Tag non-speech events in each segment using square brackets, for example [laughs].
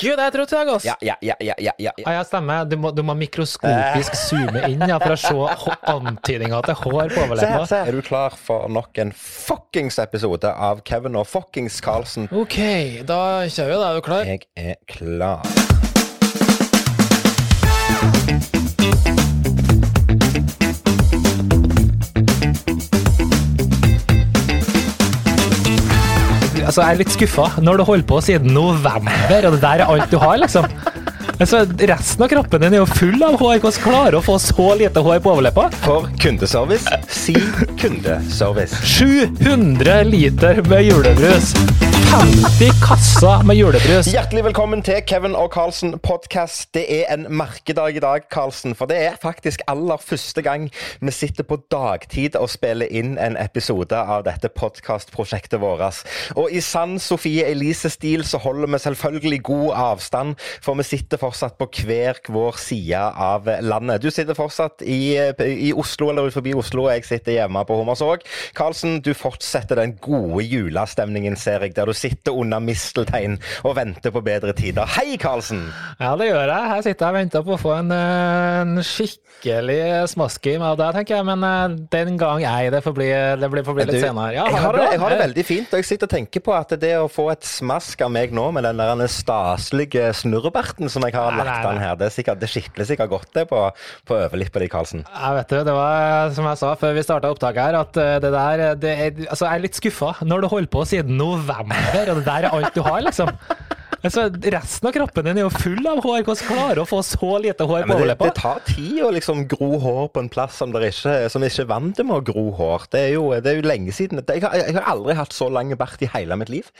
Gud, jeg tror til deg, ass! Ja, ja, ja, ja, ja, ja. Ja, ja, stemmer. Du må, du må mikroskopisk zoome inn ja, for å se [laughs] antydninga til hår på Se overleppa. se. Er du klar for nok en fuckings episode av Kevin og fuckings Carlsen? OK, da kjører vi. Da er du klar? Jeg er klar. Altså, jeg er litt skuffa når du holder på siden november, og det der er alt du har, liksom. Altså, resten av kroppen din er jo full av hår. Hvordan klarer du å få så lite hår på overleppa? For kundeservice, si kundeservice. 700 liter med julebrus. 50 kasser med julebrus. Hjertelig velkommen til Kevin og Carlsen podcast. Det er en merkedag i dag, Carlsen. For det er faktisk aller første gang vi sitter på dagtid og spiller inn en episode av dette podkastprosjektet vårt. Og i sann Sofie Elise-stil så holder vi selvfølgelig god avstand, for vi sitter fortsatt på hver vår side av landet. Du sitter fortsatt i, i Oslo eller forbi Oslo, og jeg sitter hjemme på Hummersåk. Carlsen, du fortsetter den gode julestemningen, ser jeg, der du sitter under misteltein og venter på bedre tider. Hei, Karlsen! Ja, det gjør jeg. Her sitter jeg og venter på å få en, eh, en skikkelig smaskim av deg, tenker jeg. Men eh, den gang ei. Det får bli, det blir, får bli litt Du, senere. Ja, jeg, har det, jeg har det veldig fint, og jeg sitter og tenker på at det å få et smask av meg nå med den der staselige snurrebarten som jeg har Nei, lagt nei, an her, det, er sikkert, det skitler sikkert godt det på, på overlippa di, Karlsen. Jeg vet du, det var som jeg sa før vi starta opptaket her, at eh, det der det er, Altså, jeg er litt skuffa når du holder på siden november, og det der er alt du har, liksom. Altså, resten av kroppen din er jo full av hår. Hvordan klarer du å få så lite hår på men det, det tar tid å liksom gro hår på en plass som, ikke, som ikke er vant med å gro hår. Det er jo, det er jo lenge siden. Jeg har, jeg har aldri hatt så lang bart i hele mitt liv.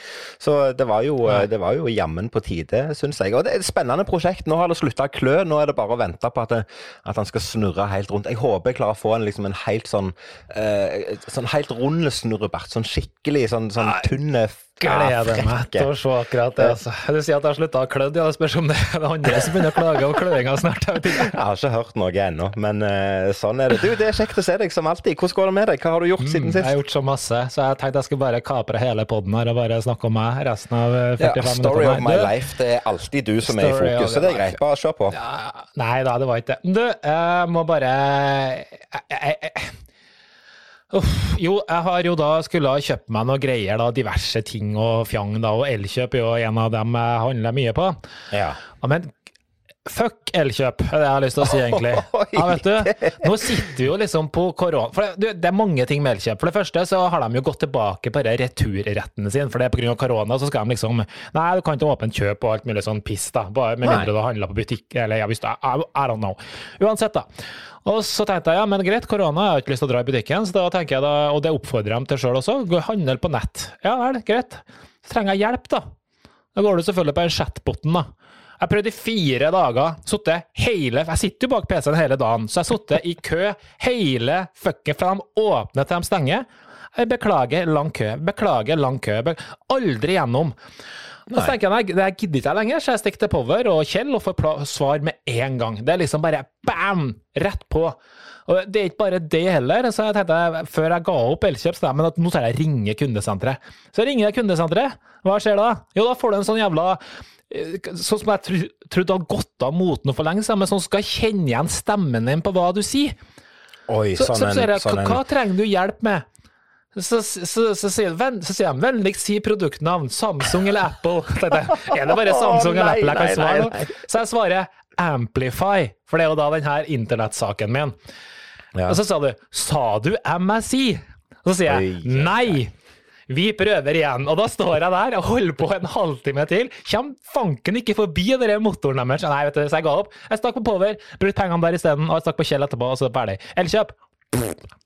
Så det var jo, det var jo jammen på tide, syns jeg. Og det er et spennende prosjekt. Nå har det slutta å klø. Nå er det bare å vente på at, det, at han skal snurre helt rundt. Jeg håper jeg klarer å få en, liksom, en helt sånn, eh, sånn helt rund snurrebart. Sånn skikkelig sånn, sånn tynn Gleder meg til å se akkurat det. Altså. Du sier at jeg har slutta å klø. Ja, det spørs om det er det andre som begynner å klage over kløinga snart. Jeg. Jeg har ikke hørt noe ennå, men uh, sånn er det. Du, det er kjekt å se deg som alltid. Hvordan går det med deg? Hva har du gjort siden Jeg sist? har gjort så masse, så jeg tenkte jeg skulle bare kapre hele poden her og bare snakke om meg resten av eh, 45 Ja, minutter. story of my life. Det er alltid du som er i fokus, så det er greit. Bare kjør på. Ja, Nei da, det var ikke det. Du, jeg må bare jeg, jeg, jeg, Uff, jo, jeg har jo da skulle ha kjøpt meg noen greier, da, diverse ting og fjang, da, og Elkjøp er jo en av dem jeg handler mye på. Ja. Men fuck Elkjøp, er det jeg har lyst til å si, egentlig. [laughs] Ja, vet du, nå sitter vi jo liksom på korona For det, det er mange ting med Elkjøp. For det første så har de jo gått tilbake på de returrettene sine, for det er pga. korona, så skal de liksom Nei, du kan ikke åpne kjøp og alt mulig sånn piss, da. Bare med mindre du handler på butikk, eller ja, hvis du I, I don't know. Uansett, da. Og så tenkte jeg ja, men greit, korona, jeg har ikke lyst til å dra i butikken, så da tenker jeg da, og det oppfordrer jeg dem til sjøl også, handel på nett. Ja vel, greit. Så trenger jeg hjelp, da. Da går du selvfølgelig på den chatboten, da. Jeg prøvde i fire dager. Sittet hele Jeg sitter jo bak PC-en hele dagen, så jeg har sittet i kø hele fucken fra de åpner til de stenger. Jeg beklager lang kø. Beklager lang kø. Be aldri gjennom. Nei. så tenker jeg nei, det gidder ikke jeg lenger, så jeg stikker til Power og Kjell og får svar med en gang. Det er liksom bare bam! Rett på. Og det er ikke bare det heller. Så jeg tenkte, før jeg ga opp Elkjøp, så jeg, men at nå skal jeg ringe kundesenteret. Så ringer jeg kundesenteret. Hva skjer da? Jo, da får du en sånn jævla Sånn som jeg tro, trodde hadde gått av moten for lenge siden, men sånn skal kjenne igjen stemmen din på hva du sier. Oi, Så, sånn så, så jeg, sånn hva, hva trenger du hjelp med? Så, så, så, så, sier, så de vennligst si produktnavn. Samsung eller Apple. [laughs] Er det bare Samsung eller Apple jeg kan svare? Så jeg svarer Amplify, for det er jo da denne internettsaken min. Og så sa du Sa du MSI? Og så sier jeg nei. Vi prøver igjen. Og da står jeg der og holder på en halvtime til. Kjem fanken ikke forbi den motoren deres. Nei, vet du, så jeg ga opp. Jeg stakk på Power, brukte pengene der isteden, og jeg stakk på Kjell etterpå, og så er ferdig. Elkjøp.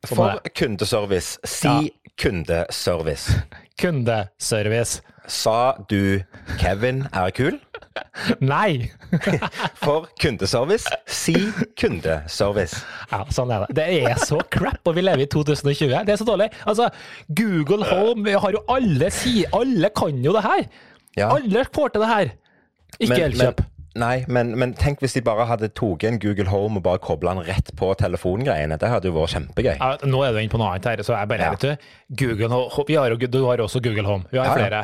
For kundeservice, si Ja. kundeservice. [laughs] Kundeservice. Sa du Kevin er kul? [laughs] Nei! [laughs] For kundeservice, si kundeservice. Ja, sånn er det. Det er så crap, og vi lever i 2020. Det er så dårlig. Altså, Google Home har jo alle si, Alle kan jo det her. Ja. Alle får til det her. Ikke Elkjøp. Nei, men, men tenk hvis de bare hadde tatt en Google Home og bare kobla den rett på telefongreiene. Det hadde jo vært kjempegøy. Ja, nå er du inne på noe annet her, så jeg bare Ja. vet du, Google vi har jo, Du har også Google Home. Vi har Ja, ja.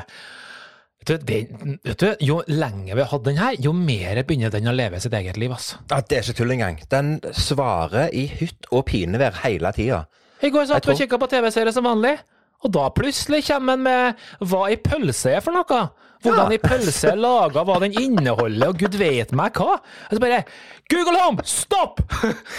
Vet du, det, vet du, jo lenger vi har hatt den her, jo mer begynner den å leve sitt eget liv. altså. Ja, Det er ikke tull engang. Den svarer i hytt og pinevær hele tida. I går satt vi og kikka på TV-serie som vanlig, og da plutselig kommer den med hva i pølse er for noe. Hvordan i pølse er laga, hva den inneholder, og gud vet meg hva. Og så bare Google Home, stopp!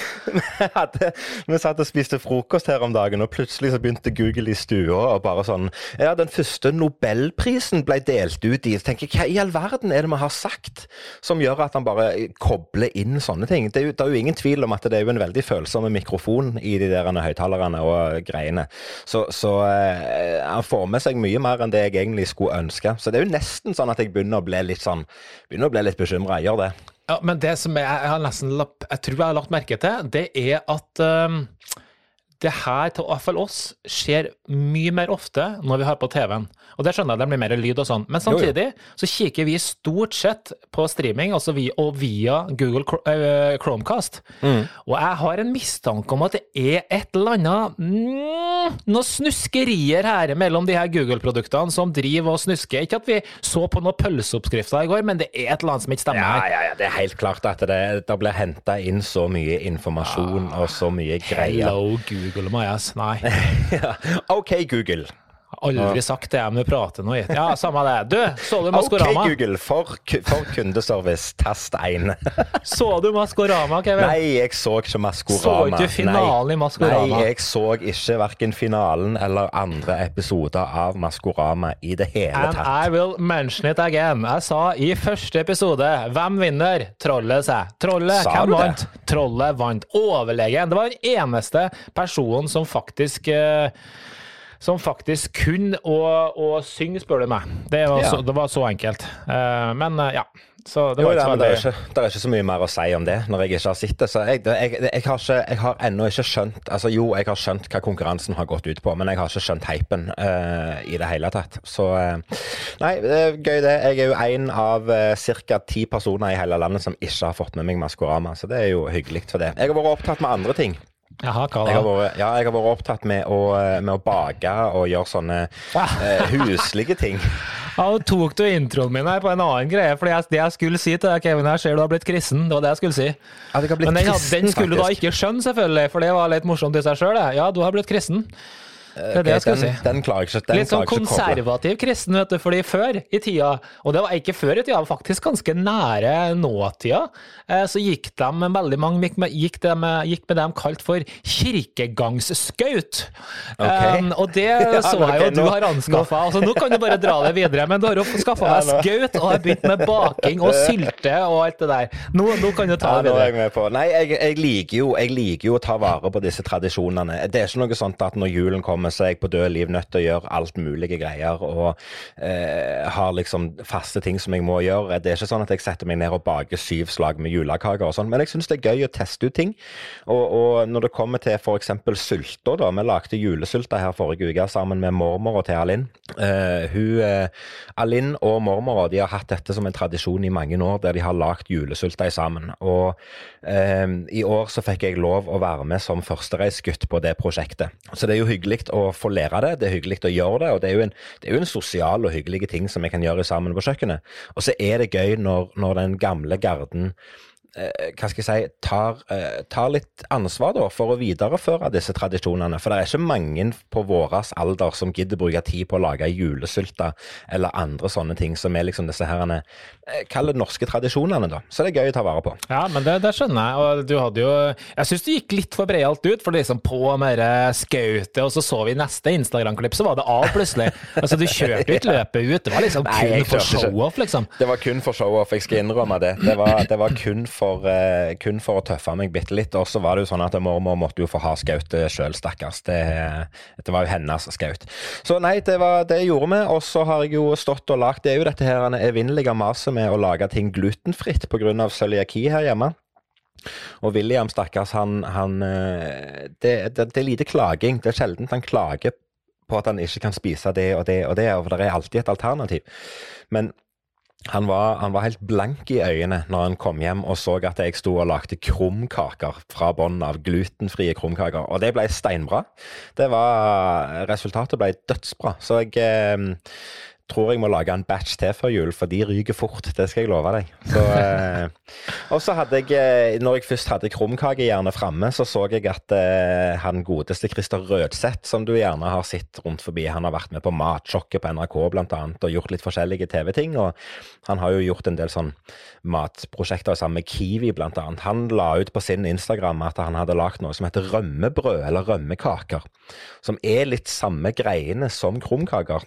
[laughs] Hadde, vi satt og spiste frokost her om dagen, og plutselig så begynte Google i stua og bare sånn Ja, den første nobelprisen ble delt ut i. Så tenker jeg, Hva i all verden er det vi har sagt som gjør at han bare kobler inn sånne ting? Det er, det er jo ingen tvil om at det er jo en veldig følsom mikrofon i de der høyttalerne og greiene. Så, så eh, han får med seg mye mer enn det jeg egentlig skulle ønske. Så det er jo nesten sånn at jeg begynner å bli litt sånn Begynner å bli litt bekymra. Jeg gjør det. Ja, men det som jeg, jeg har nesten jeg tror jeg har lagt merke til, det er at um, det her, til i hvert fall oss, skjer mye mer ofte når vi har på TV-en. Og det skjønner jeg, det blir mer lyd og sånn. Men Jo, jo. samtidig så kikker vi stort sett på streaming, altså vi, og via Google eh, Chromecast. Mm. Og jeg har en mistanke om at det er et eller annet mm, Noen snuskerier her mellom de her Google-produktene som driver og snusker. Ikke at vi så på noen pølseoppskrifter i går, men det er et eller annet som ikke stemmer Ja, her. ja, ja, det er helt klart at det, det blir henta inn så mye informasjon og så mye greier. Hello, Google, Majas. Nei, [laughs] Ja. OK, Google. Aldri sagt det, jeg må prate nå, i. Ja, samme det. Du, så du Maskorama? OK, Google, for, for kundeservice, tast 1. [laughs] Så du Maskorama, Kevin? Nei, jeg så ikke Maskorama. Så du ikke finalen i Maskorama? Nei, jeg så ikke verken finalen eller andre episoder av Maskorama i det hele And tatt. I will mention it again. Jeg sa i første episode hvem vinner? Trollet, sa jeg. Trollet, Sa hvem vant? Trollet vant. Overlegen. Det var den eneste personen som faktisk eh, som faktisk kunne å, å synge, spør du meg. Det var, Ja. så, det var så enkelt. Uh, men uh, ja. Så det Jo, men det, er ikke, det er ikke så mye mer å si om det når jeg ikke har sett det. Så jeg, jeg, jeg, har ikke, jeg har ennå ikke skjønt Altså jo, jeg har skjønt hva konkurransen har gått ut på, men jeg har ikke skjønt hypen uh, i det hele tatt. Så uh, Nei, det er gøy det. Jeg er jo en av uh, ca. ti personer i hele landet som ikke har fått med meg Maskorama, så det er jo hyggelig for det. Jeg har vært opptatt med andre ting. Jaha, Jeg har vært, ja, jeg har vært opptatt med å, eh, med å bake og gjøre sånne eh, huslige ting. [laughs] Ja, nå tok du introen min her på en annen greie, for det jeg skulle si til deg, Kevin, jeg ser du har blitt kristen. Det var det jeg skulle si. Ja, jeg Men den, kristen, den skulle du da ikke skjønne, selvfølgelig, for det var litt morsomt i seg sjøl. Ja, du har blitt kristen. Det er det jeg skal si. den klarer ikke den Litt sånn konservativ kristen, vet du, fordi før i tida, og det var ikke før i tida, faktisk ganske nære nåtida, eh, så gikk de, veldig mange gikk med, gikk de, gikk med det de kalte for kirkegangsskaut. Okay. Um, og det [laughs] Ja, så jeg jo du har anskaffa. Altså, nå kan du bare dra det videre, men du har jo skaffa deg skaut og har begynt med baking og sylte og alt det der. Nå, nå kan du ta Ja, det nå er videre. jeg med på. Nei, jeg, jeg, liker jo, jeg liker jo å ta vare på disse tradisjonene. Det er ikke noe sånt at når julen kommer, så er jeg på død liv nødt til å gjøre alt mulige greier og eh, har liksom faste ting som jeg må gjøre. Det er ikke sånn at jeg setter meg ned og baker syv slag med julekaker og sånn, men jeg syns det er gøy å teste ut ting. Og, og når det kommer til f.eks. sulta, da. Vi lagde julesylta her forrige uke sammen med mormora til Alinn. Eh, eh, Alinn og mormora de har hatt dette som en tradisjon i mange år, der de har lagd julesylta sammen. Og eh, i år så fikk jeg lov å være med som førstereisgutt på det prosjektet. Så det er jo hyggelig å få lære det, det er hyggelig å gjøre det, og det er jo en, det er jo en sosial og hyggelig ting som vi kan gjøre sammen på kjøkkenet. Og så er det gøy når, når den gamle garden hva skal jeg si, tar, eh, tar litt ansvar da, for å videreføre disse tradisjonene. For det er ikke mange på våres alder som gidder bruke tid på å lage julesylte eller andre sånne ting som er liksom disse herrene, eh, kall det norske tradisjonene. da. Så det er gøy å ta vare på. Ja, men det, det skjønner jeg. Og du hadde jo Jeg syns du gikk litt for breialt ut, for liksom på med skautet, og så så vi neste Instagram-klipp, så var det av plutselig. Altså, du kjørte jo ikke løpet ut, det var liksom Nei, kun for show-off, liksom. Det var kun for show-off, jeg skal innrømme det. Det var, det var kun, for, eh, kun for å tøffe meg bitte litt. Og så var det jo sånn at mormor måtte jo få ha skautet sjøl, stakkars. Det, det var jo hennes skaut. Så nei, det var det gjorde vi. Og så har jeg jo stått og lagd Det er jo dette her evinnelige maset med å lage ting glutenfritt pga. cøliaki her hjemme. Og William, stakkars, han, han eh, det, det, det er lite klaging. Det er sjelden han klager på at han ikke kan spise det og det og det, og det er alltid et alternativ. Men han var, han var helt blank i øynene når han kom hjem og så at jeg sto og lagde krumkaker fra bunnen av glutenfrie krumkaker. Og det ble steinbra. Det var, resultatet ble dødsbra. Så jeg eh, tror jeg må lage en batch til før jul, for de ryker fort. Det skal jeg love deg. Så, eh, og så hadde jeg, eh, når jeg først hadde krumkakejernet framme, så så jeg at eh, han godeste Christer Rødseth, som du gjerne har sett rundt forbi, han har vært med på Matsjokket på NRK annet, og gjort litt forskjellige TV-ting. Og han har jo gjort en del sånn matprosjekter sammen med Kiwi, annet. Han la ut på sin Instagram at han hadde lagd noe som heter rømmebrød, eller rømmekaker. Som er litt samme greiene som krumkaker.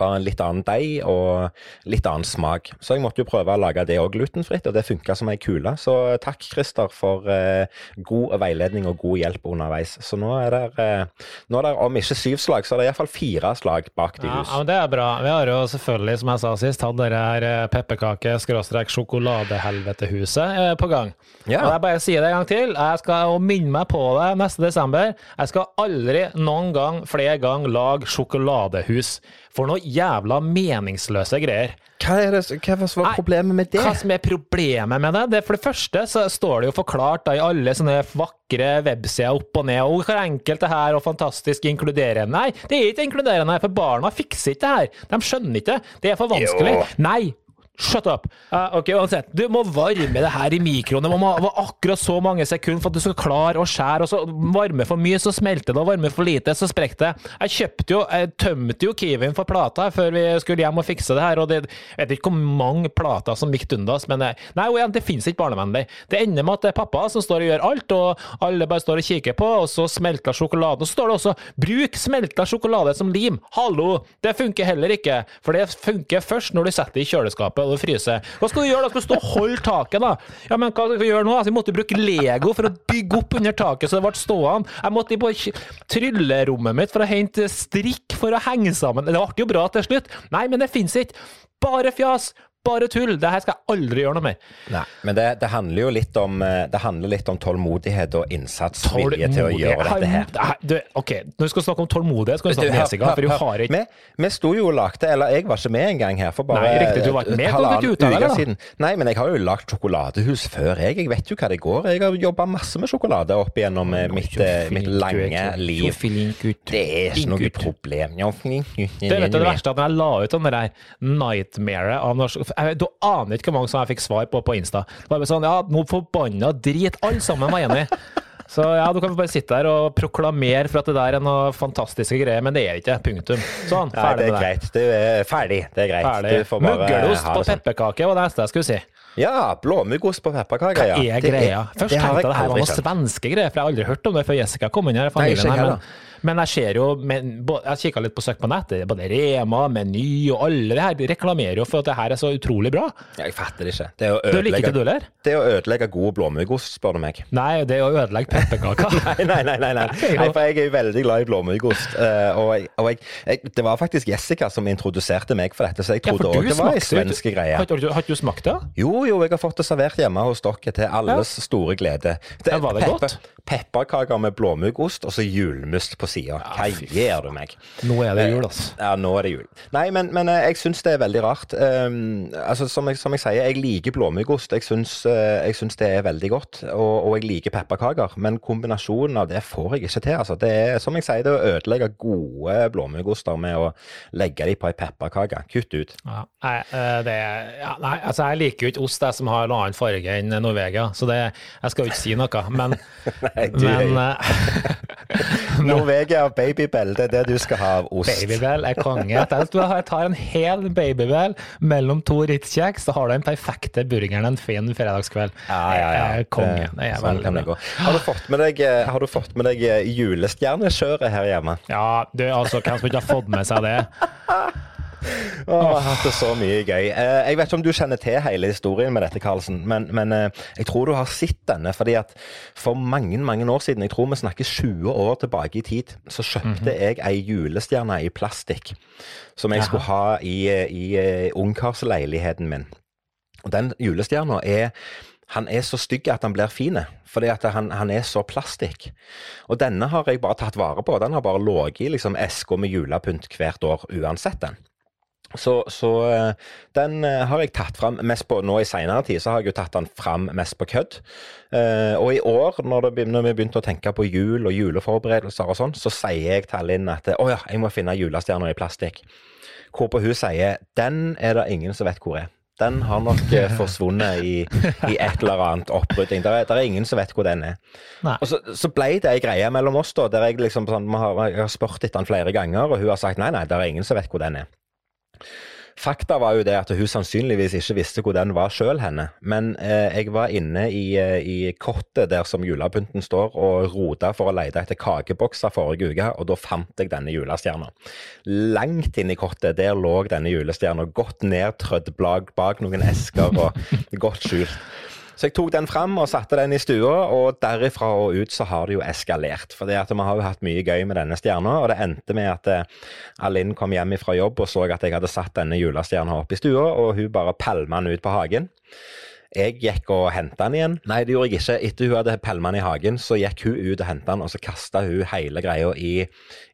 Bare en litt annen deig og litt annen smak. Så jeg måtte jo prøve å lage det òg glutenfritt, og det funka som ei kule. Så takk, Christer, for eh, god veiledning og god hjelp underveis. Så nå er det, eh, nå er det om ikke syv slag, så er det iallfall fire slag bak de hus. ja, men det er bra. Vi har jo selvfølgelig, som jeg sa sist, hatt det her eh, pepperkake-sjokoladehelvetehuset eh, på gang. Ja. Og jeg bare sier det en gang til. Jeg skal minne meg på det neste desember. Jeg skal aldri noen gang flere gang lage sjokoladehus. For noe jævla meningsløse greier. Hva er det, hva var problemet med det? Hva som er problemet med det? det for det første så står det jo forklart da, i alle sånne vakre websider opp og ned, og hvor enkelt det her og fantastisk inkluderende. Nei, det er ikke inkluderende, for barna fikser ikke det her. De skjønner ikke. Det er for vanskelig. Jo. Nei. Shut up. Uh, ok, uansett. Du må varme det her i mikroen. Det må være akkurat så mange sekunder for at du skal klare å skjære. Og så varme for mye, så smelter det. Og varme for lite, så sprekker det. Jeg kjøpte jo, jeg tømte jo Kiwien for plater før vi skulle hjem og fikse det her. Og det, jeg vet ikke hvor mange plater som gikk dundas, men det- nei, igjen, det finnes ikke barnevennlig. Det ender med at det er pappa som står og gjør alt, og alle bare står og kikker på, og så smelter sjokoladen. Og så står det også 'bruk smelta sjokolade som lim'. Hallo! Det funker heller ikke, for det funker først når du setter det i kjøleskapet og det fryser. Hva skal du gjøre da? Skal du stå og holde taket, da? Ja, men hva skal vi gjøre nå? Altså, jeg måtte bruke Lego for å bygge opp under taket så det ble stående. Jeg måtte på tryllerommet mitt for å hente strikk for å henge sammen. Det ble jo bra til slutt. Nei, men det fins ikke. Bare fjas. Bare tull. Det her skal jeg aldri gjøre noe mer. Nei, men det, det handler jo litt om, eh, det handler litt om tålmodighet og innsats, vilje til å gjøre dette her. Du, ok, når vi skal snakke om tålmodighet, skal vi snakke om nesegang, for du har ikke vi, vi sto jo og lagde Eller jeg var ikke med engang her for bare Nei, riktig, du var ikke med, halvannen uke siden. Nei, men jeg har jo lagd sjokoladehus før, jeg. Jeg vet jo hva det går. Jeg har jobba masse med sjokolade opp gjennom eh, mitt, eh, mitt lange liv. Det er ikke noe problem. Det er det verste at når jeg la ut den der nightmare av norsk jeg, Du aner ikke hvor mange som jeg fikk svar på på Insta. Det var bare sånn Ja, noe forbanna drit. Alle sammen var enig. Så ja, du kan bare sitte der og proklamere for at det der er noe fantastiske greier, men det er ikke. Punktum. Sånn, Nei, det er med det. greit. Du er ferdig. Det er greit. Ferdig. Du får bare Muggelost på det sånn. pepperkake var det neste jeg skulle si. Ja, blåmuggost på pepperkaker, ja. er greia. Først det tenkte jeg det her var noe svenske greier, for jeg har aldri hørt om det før Jessica kom inn her. familien Nei, her, men, men jeg ser jo men, Jeg kikka litt på søk på nettet. Både Rema, Meny og alle det her de reklamerer jo for at det her er så utrolig bra. Jeg fatter det ikke. Det å Du liker ikke du ødelegge, heller? det å ødelegge god blåmuggost, spør du meg. Nei, det å ødelegge pepperkaker. [laughs] Nei, nei, nei. nei, nei. [laughs] nei for jeg er jo veldig glad i blåmuggost. eh, og jeg, og jeg, jeg, det var faktisk Jessica som introduserte meg for dette, så jeg trodde òg ja, det var ei svenske svensk greie. Har, har ikke du smakt det? Jo, jo, jeg har fått det servert hjemme hos dere til alles store glede. Det, Ja, var det godt? Pepperkaker med blåmuggost og så julmust på sida. Hva ja, gir du meg? Nå er det jul, altså. Ja, nå er det jul. Nei, men, men eh, jeg syns det er veldig rart. Um, altså, som jeg, som jeg sier, jeg liker blåmuggost. Jeg syns, eh, det er veldig godt. Og, og jeg liker pepperkaker. Men kombinasjonen av det får jeg ikke til. Altså. Det er, som jeg sier, det å ødelegge gode blåmuggoster med å legge dem på ei pepperkake. Kutt ut. Ja, nei, eh, det, ja, nei, altså jeg liker jo ikke ost jeg, som har en annen farge enn Norvegia, så det, jeg skal jo ikke si noe. Men, [laughs] men eh, [laughs] Norvegia babybell, det er det du skal ha av ost. Babybell er konge. Jeg tar- en hel babybell mellom to Ritz-kjeks, så har du den perfekte burgeren en fin fredagskveld. Ja, ja, ja. Er konge. Det er sånn veldig bra. Har du fått med deg, eh, har du fått med deg eh, julestjernekjøret her hjemme? Ja, du, altså, hvem som ikke har fått med seg det? Åh, hatt det så mye gøy. Eh, Jeg vet ikke om du kjenner til hele historien med dette, Karlsen, men, men eh, jeg tror du har sett denne. fordi at For mange mange år siden, jeg tror vi snakker 20 år tilbake i tid, så kjøpte jeg ei julestjerne i plastikk som jeg skulle ha i, i eh, ungkarsleiligheten min. Og Den julestjerna er han er så stygg at han blir fin, fordi at han, han er så plastikk. Og denne har jeg bare tatt vare på. Den har bare ligget i liksom, eska med julepynt hvert år, uansett den. Så, så eh, den eh, har jeg tatt fram mest på Nå i seinere tid så har jeg jo tatt den fram mest på kødd. Eh, og i år, når, det, når vi begynte å tenke på jul og juleforberedelser og sånn, så sier jeg til Linn at å ja, jeg må finne julestjerner i plastikk. Hvorpå hun sier den er det ingen som vet hvor er. Den har nok [laughs] forsvunnet i, i, et eller annet opprydding. Det er, er, ingen som vet hvor den er. Nei. Og så, så, ble det ei greie mellom oss, da, der jeg liksom sånn, har, jeg har spurt etter den flere ganger, og hun har sagt nei, nei, det er ingen som vet hvor den er. Fakta var jo det at hun sannsynligvis ikke visste hvor den var sjøl henne. Men eh, jeg var inne i, eh, i kottet der som julepynten står og rota for å lete etter kakebokser forrige uke, og da fant jeg denne julestjerna. Langt inn i kottet der lå denne julestjerna, godt nedtrødd bak noen esker og [laughs] godt skjult. Så jeg tok den fram og satte den i stua, og derifra og ut så har det jo eskalert. For vi har jo hatt mye gøy med denne stjerna, og det endte med at eh, Alinn kom hjem fra jobb og så at jeg hadde satt denne julestjerna opp i stua, og hun bare pælma den ut på hagen. Jeg gikk og henta den igjen. Nei, det gjorde jeg ikke. Etter hun hadde pælma den i hagen, så gikk hun ut og henta den, og så kasta hun hele greia i,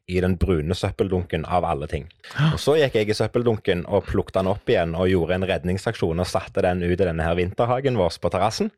i, den brune søppeldunken av alle ting. Og Så gikk jeg i søppeldunken og plukket den opp igjen og gjorde en redningsaksjon og satte den ut i denne her vinterhagen vår på terrassen.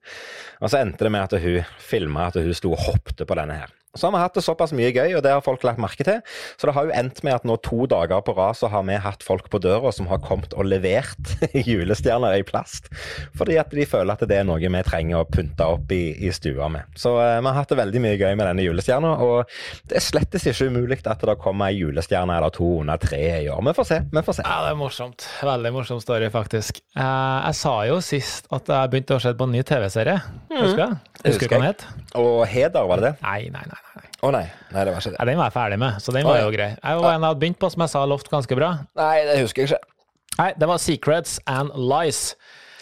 Og så endte det med at hun filma at hun sto og hoppet på denne her. Så har vi hatt det såpass mye gøy, og det har folk lagt merke til. Så det har jo endt med at nå to dager på rad så har vi hatt folk på døra som har kommet og levert [laughs] julestjerner i plast. Fordi at de føler at det er noe vi trenger å pynte opp i, i stua med. Så eh, vi har hatt det veldig mye gøy med denne julestjerna, og det er slettes ikke umulig at det kommer ei julestjerne eller to under treet i år. Vi får se. vi får se. Ja, det er morsomt. Veldig morsom story, faktisk. Eh, jeg sa jo sist at jeg begynte å se på en ny TV-serie. Husker du? Mm. Husker du hva den het? Og Heder, var det det? Nei, nei, nei. Å oh, nei. nei, det var ikke det. Ja, den var jeg ferdig med, så den var oh, jo grei. Jeg var en jeg hadde begynt på, som jeg sa lovte ganske bra. Nei, det husker jeg ikke. Nei, det var Secrets and Lies.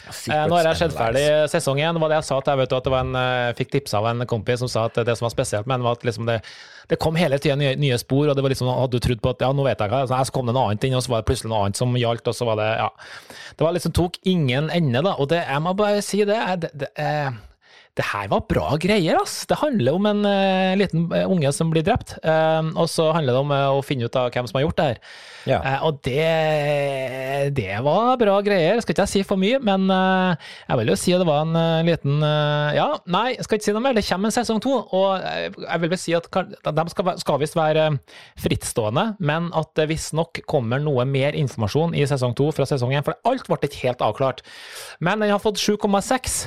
Secrets eh, nå har jeg sett ferdig sesong én. Det var det jeg sa til jeg vet at det var en, eh, fikk tips av en kompis som sa at det som var spesielt med den, var at liksom det, det kom hele tida nye, nye, spor, og det var liksom, hadde du trodd på at ja, nå vet jeg hva, så kom det noe annet inn, og så var det plutselig noe annet som gjaldt, og så var det ja. Det var liksom, tok ingen ende, da. Og det, jeg må bare si det, det, det eh, det her var bra greier, ass. Det handler om en uh, liten uh, unge som blir drept, uh, og så handler det om å finne ut av hvem som har gjort det her. Ja. og det, det var bra greier. Skal ikke jeg si for mye, men jeg vil jo si at det var en liten Ja, nei, skal ikke si noe mer. Det kommer en sesong to, og jeg vil vel si at de skal, skal visst være frittstående, men at det visstnok kommer noe mer informasjon i sesong to fra sesong én, for alt ble ikke helt avklart. Men den har fått 7,6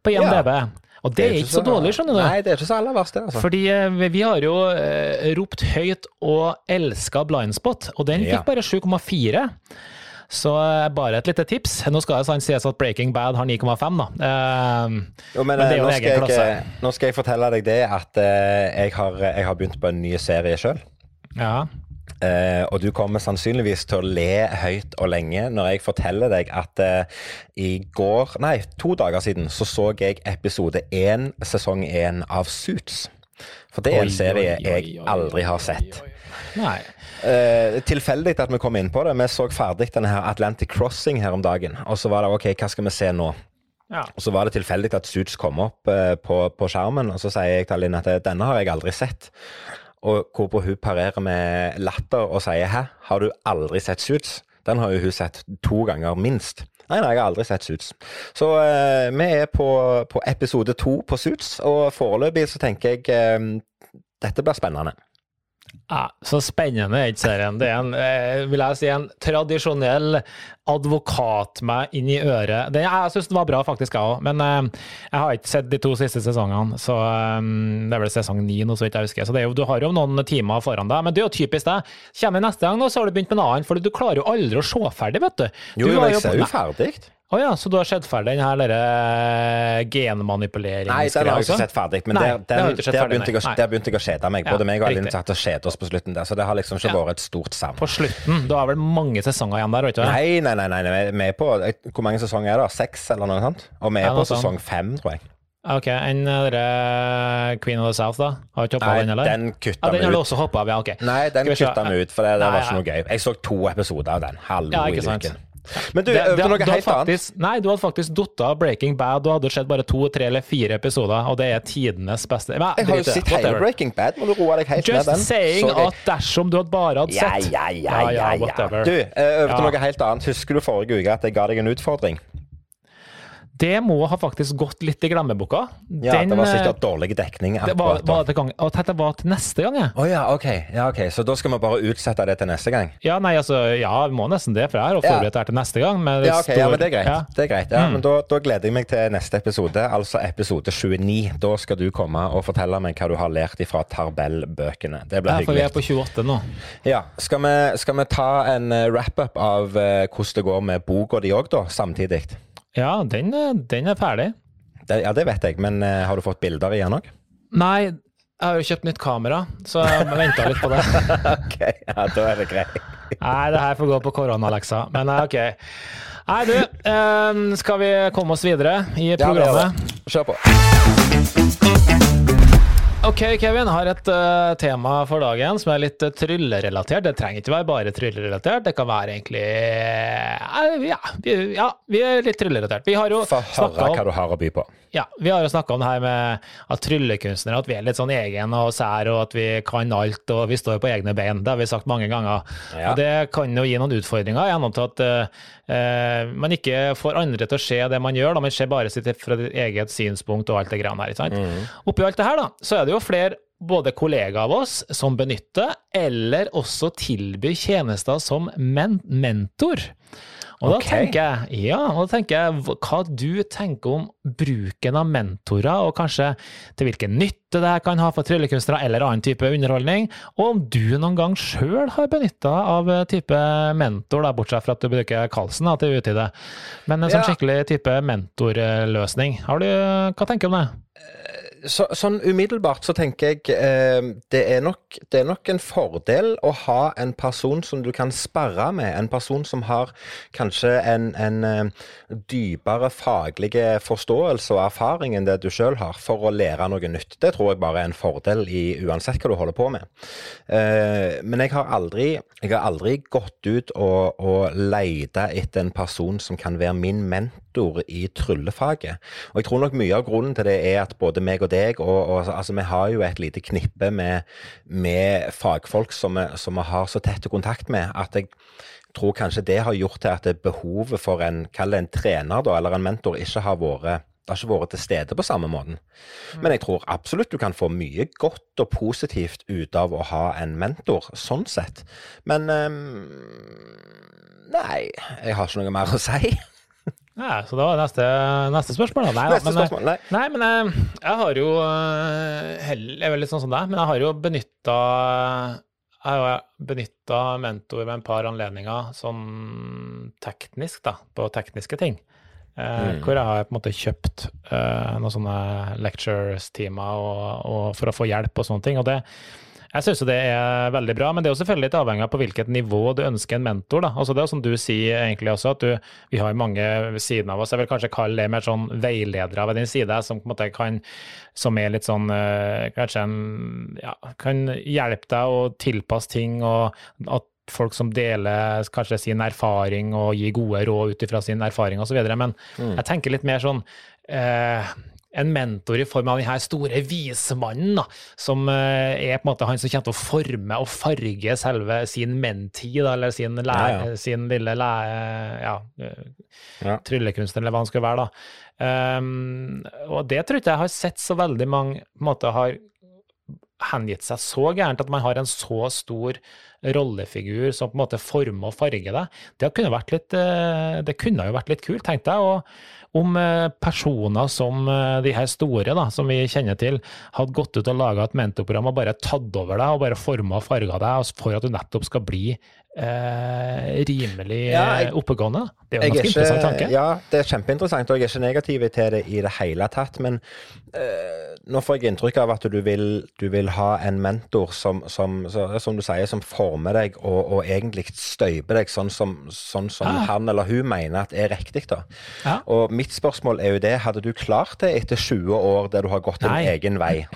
på IMDb. Ja. Og det, det er, ikke så, så dårlig, skjønner du. Nei, det er ikke så aller verst, det. Altså. Fordi eh, vi har jo eh, ropt høyt og elska Blindspot, og den fikk bare 7,4. Så eh, bare et lite tips. Nå skal det sies at Breaking Bad har 9,5, da. Eh, jo, men, men, det er jo en egen klasse. nå skal jeg fortelle deg det at eh, jeg, har, jeg, har, begynt på en ny serie sjøl. Ja. Uh, og du kommer sannsynligvis til å le høyt og lenge når jeg forteller deg at uh, i går, nei, to dager siden, så så jeg episode én, sesong én av Suits. For det er en serie jeg aldri har sett. Nei. Uh, tilfeldig at vi kom inn på det. Vi så ferdig denne her Atlantic Crossing her om dagen. Og så var det OK, hva skal vi se nå? Ja. Og Så var det tilfeldig at Suits kom opp på, på, skjermen, og så sier jeg til Linn at denne har jeg aldri sett. Og hvorpå hun parerer med latter og sier 'hæ, har du aldri sett Suits'? Den har jo hun sett to ganger minst. Nei, nei, jeg har aldri sett Suits. Så uh, vi er på, på, episode to på Suits, og foreløpig så tenker jeg uh, dette blir spennende. Ja, Så spennende er ikke serien. Det er en, eh, vil jeg si, en tradisjonell advokat meg inn i øret. Den, jeg syns den var bra, faktisk, jeg òg. Men uh, jeg har ikke sett de to siste sesongene. Så um, Det er vel sesong ni nå, så vidt jeg husker. Så jo, du har jo noen timer foran deg. Men det er jo typisk deg. Kommer neste gang, nå, så har du begynt med en annen. For du klarer jo aldri å se ferdig, vet du. Jo, jo, jeg ser jo ferdig. Å oh ja, så du har sett ferdig den her uh, genmanipuleringsgreia? Nei, den har jeg ikke sett ferdig. Men nei, der, der, der, der, begynte jeg, der, begynte jeg, å kjede meg. Både ja, meg og Aline satt og kjedet oss på slutten der, så det har liksom ikke ja. vært et stort savn. På slutten? Du har vel mange sesonger igjen der? vet du? Nei, nei, nei, nei, vi er på Hvor mange sesonger er det? Seks, eller noe sånt? Og vi er ja, på sesong fem, tror jeg. Ok, Enn dere Queen of the South, da? Har ikke hoppa den, eller? Den kutta ah, ut. Den har du også hoppa av, ja, ok. Nei, den kutta vi ut, for det, det var ikke noe gøy. Jeg så to episoder av den. Hallo ja, i uken. Men du, det- noe helt annet. Nei, du hadde faktisk datt av Breaking Bad. Du hadde sett bare to, tre eller fire episoder, og det er tidenes beste. Men, Jeg har jo sett hele Breaking Bad. Må du roe deg helt Just ned den. saying Sorry. at dersom du hadde bare hadde Ja, sett ja, ja, ja, ja. whatever. Du, øvde Ja. noe helt annet. Husker du forrige uke at jeg ga deg en utfordring? Det må ha faktisk gått litt i glemmeboka. Ja, Den, Det var eh, sikkert dårlig dekning det var, akkurat da. og dette var til neste gang, jeg. Å ja, ok. ja, ok. Så da skal vi bare utsette det til neste gang? Ja, nei, altså, ja, vi må nesten det, for jeg har Ja. forberedt det her til neste gang. Ja, ok, ja, men det er greit. Ja. Det er greit. Ja, Mm. men da, da gleder jeg meg til neste episode, altså episode 29. Da skal du komme og fortelle meg hva du har lært ifra Tarbell-bøkene. Det blir hyggelig. Ja, for vi er på 28 nå. Ja, skal vi, skal vi ta en eh, wrap-up av eh, hvordan det går med boka di òg, da, samtidig? Ja, den, den er ferdig. Det, ja, det vet jeg, men eh, har du fått bilder igjen òg? Nei, jeg har jo kjøpt nytt kamera, så jeg venta litt på det. [laughs] ok, ja, da er det greit. Nei, det her får gå på koronaleksa, men eh, ok. Nei, du, eh, skal vi komme oss videre i programmet? Ja, Kjør på. Ok, Kevin har et uh, tema for dagen som er litt uh, tryllerelatert. Det trenger ikke være bare tryllerelatert, det kan være egentlig uh, ja, vi, ja, vi er litt tryllerelatert. Vi har jo snakka om hva du har å by på. Ja, om det her med at tryllekunstnere, at vi er litt sånn egen og sær, og at vi kan alt, og vi står på egne bein. Det har vi sagt mange ganger. Ja. Og det kan jo gi noen utfordringer gjennom til at uh, man ikke får andre til å se det man gjør, da man ser bare sitt fra eget synspunkt og alt det greiene her. ikke sant? Mm. Oppi alt det her, da, så er det jo flere både kollegaer av oss som benytter, eller også tilbyr tjenester som men mentor. Og da okay. tenker jeg, ja, og da tenker jeg hva- du tenker om bruken av mentorer, og kanskje til hvilken nytte det her kan ha for tryllekunstnere eller annen type underholdning, og om du noen gang sjøl har benytta av eh, type mentor, da, bortsett fra at du bruker Karlsen da, til utide, men en sånn Ja. skikkelig type mentorløsning. Har du, hva tenker du om det? Så, sånn umiddelbart så tenker jeg eh, det, er nok, det er nok en fordel å ha en person som du kan sparre med. En person som har kanskje en, en eh, dypere faglig forståelse og erfaring enn det du sjøl har, for å lære noe nytt. Det tror jeg bare er en fordel i uansett hva du holder på med. Eh, men jeg har aldri, jeg har aldri gått ut og, og leita etter en person som kan være min mentor i tryllefaget. Og jeg tror nok mye av grunnen til det er at både meg og deg, og, og altså, vi har jo et lite knippe med, med fagfolk som vi, som vi har så tett kontakt med, at jeg tror kanskje det har gjort til at behovet for en, en trener da, eller en mentor, ikke har vært det har ikke vært til stede på samme måten. Men jeg tror absolutt du kan få mye godt og positivt ut av å ha en mentor, sånn sett. Men um, Nei, jeg har ikke noe mer å si. Ja, så det var neste, neste spørsmål, da. Nei, Neste men, eh, spørsmål. Nei. Nei, men jeg, jeg har jo eh, Jeg er vel litt sånn som deg, men jeg har jo benytta Jeg har benytta mentor ved en par anledninger sånn teknisk, da, på tekniske ting. Eh, Mm. Hvor jeg har på en måte kjøpt eh, noen sånne lectures-timer for å få hjelp og sånne ting. Og det, jeg syns det er veldig bra, men det er jo selvfølgelig litt avhengig av på hvilket nivå du ønsker en mentor. da. Altså Det er som du sier egentlig også, at du, vi har mange ved siden av oss. Jeg vil kanskje kalle det mer sånn veiledere ved din side, som på en måte kan som er litt sånn eh, Kanskje en, ja, kan hjelpe deg å tilpasse ting, og at folk som deler kanskje sin erfaring og gir gode råd ut ifra sin erfaring osv. Men jeg tenker litt mer sånn eh, en mentor i form av denne store vismannen, da, som eh, er på en måte han som kommer til å forme og farge selve sin menti, da, eller sin, lære, Ja, ja. sin lille lære, ja, eh, Ja. tryllekunstner, eller hva han skal være. da. Um, og det tror ikke jeg har sett så veldig mange på en måte har hengitt seg så gærent at man har en så stor rollefigur som på en måte former og farger deg. Det kunne, vært litt, eh, det kunne jo vært litt kult, tenkte jeg. Og om eh, personer som eh, de her store, da, som vi kjenner til, hadde gått ut og laga et mentorprogram og bare tatt over deg og bare forma og farga deg for at du nettopp skal bli eh, rimelig Ja, jeg- oppegående. Det er jo en ganske ikke, interessant tanke. Ja, det er kjempeinteressant, og jeg er ikke negativ til det i det hele tatt. Men eh, nå får jeg inntrykk av at du vil, du vil ha en mentor som, som, som du sier, som former deg og, og egentlig støyper deg sånn som, sånn som ah. han eller hun mener at er riktig. da. Ja. Og mitt spørsmål er jo det, hadde du klart det etter 20 år der du har gått din Nei. egen vei?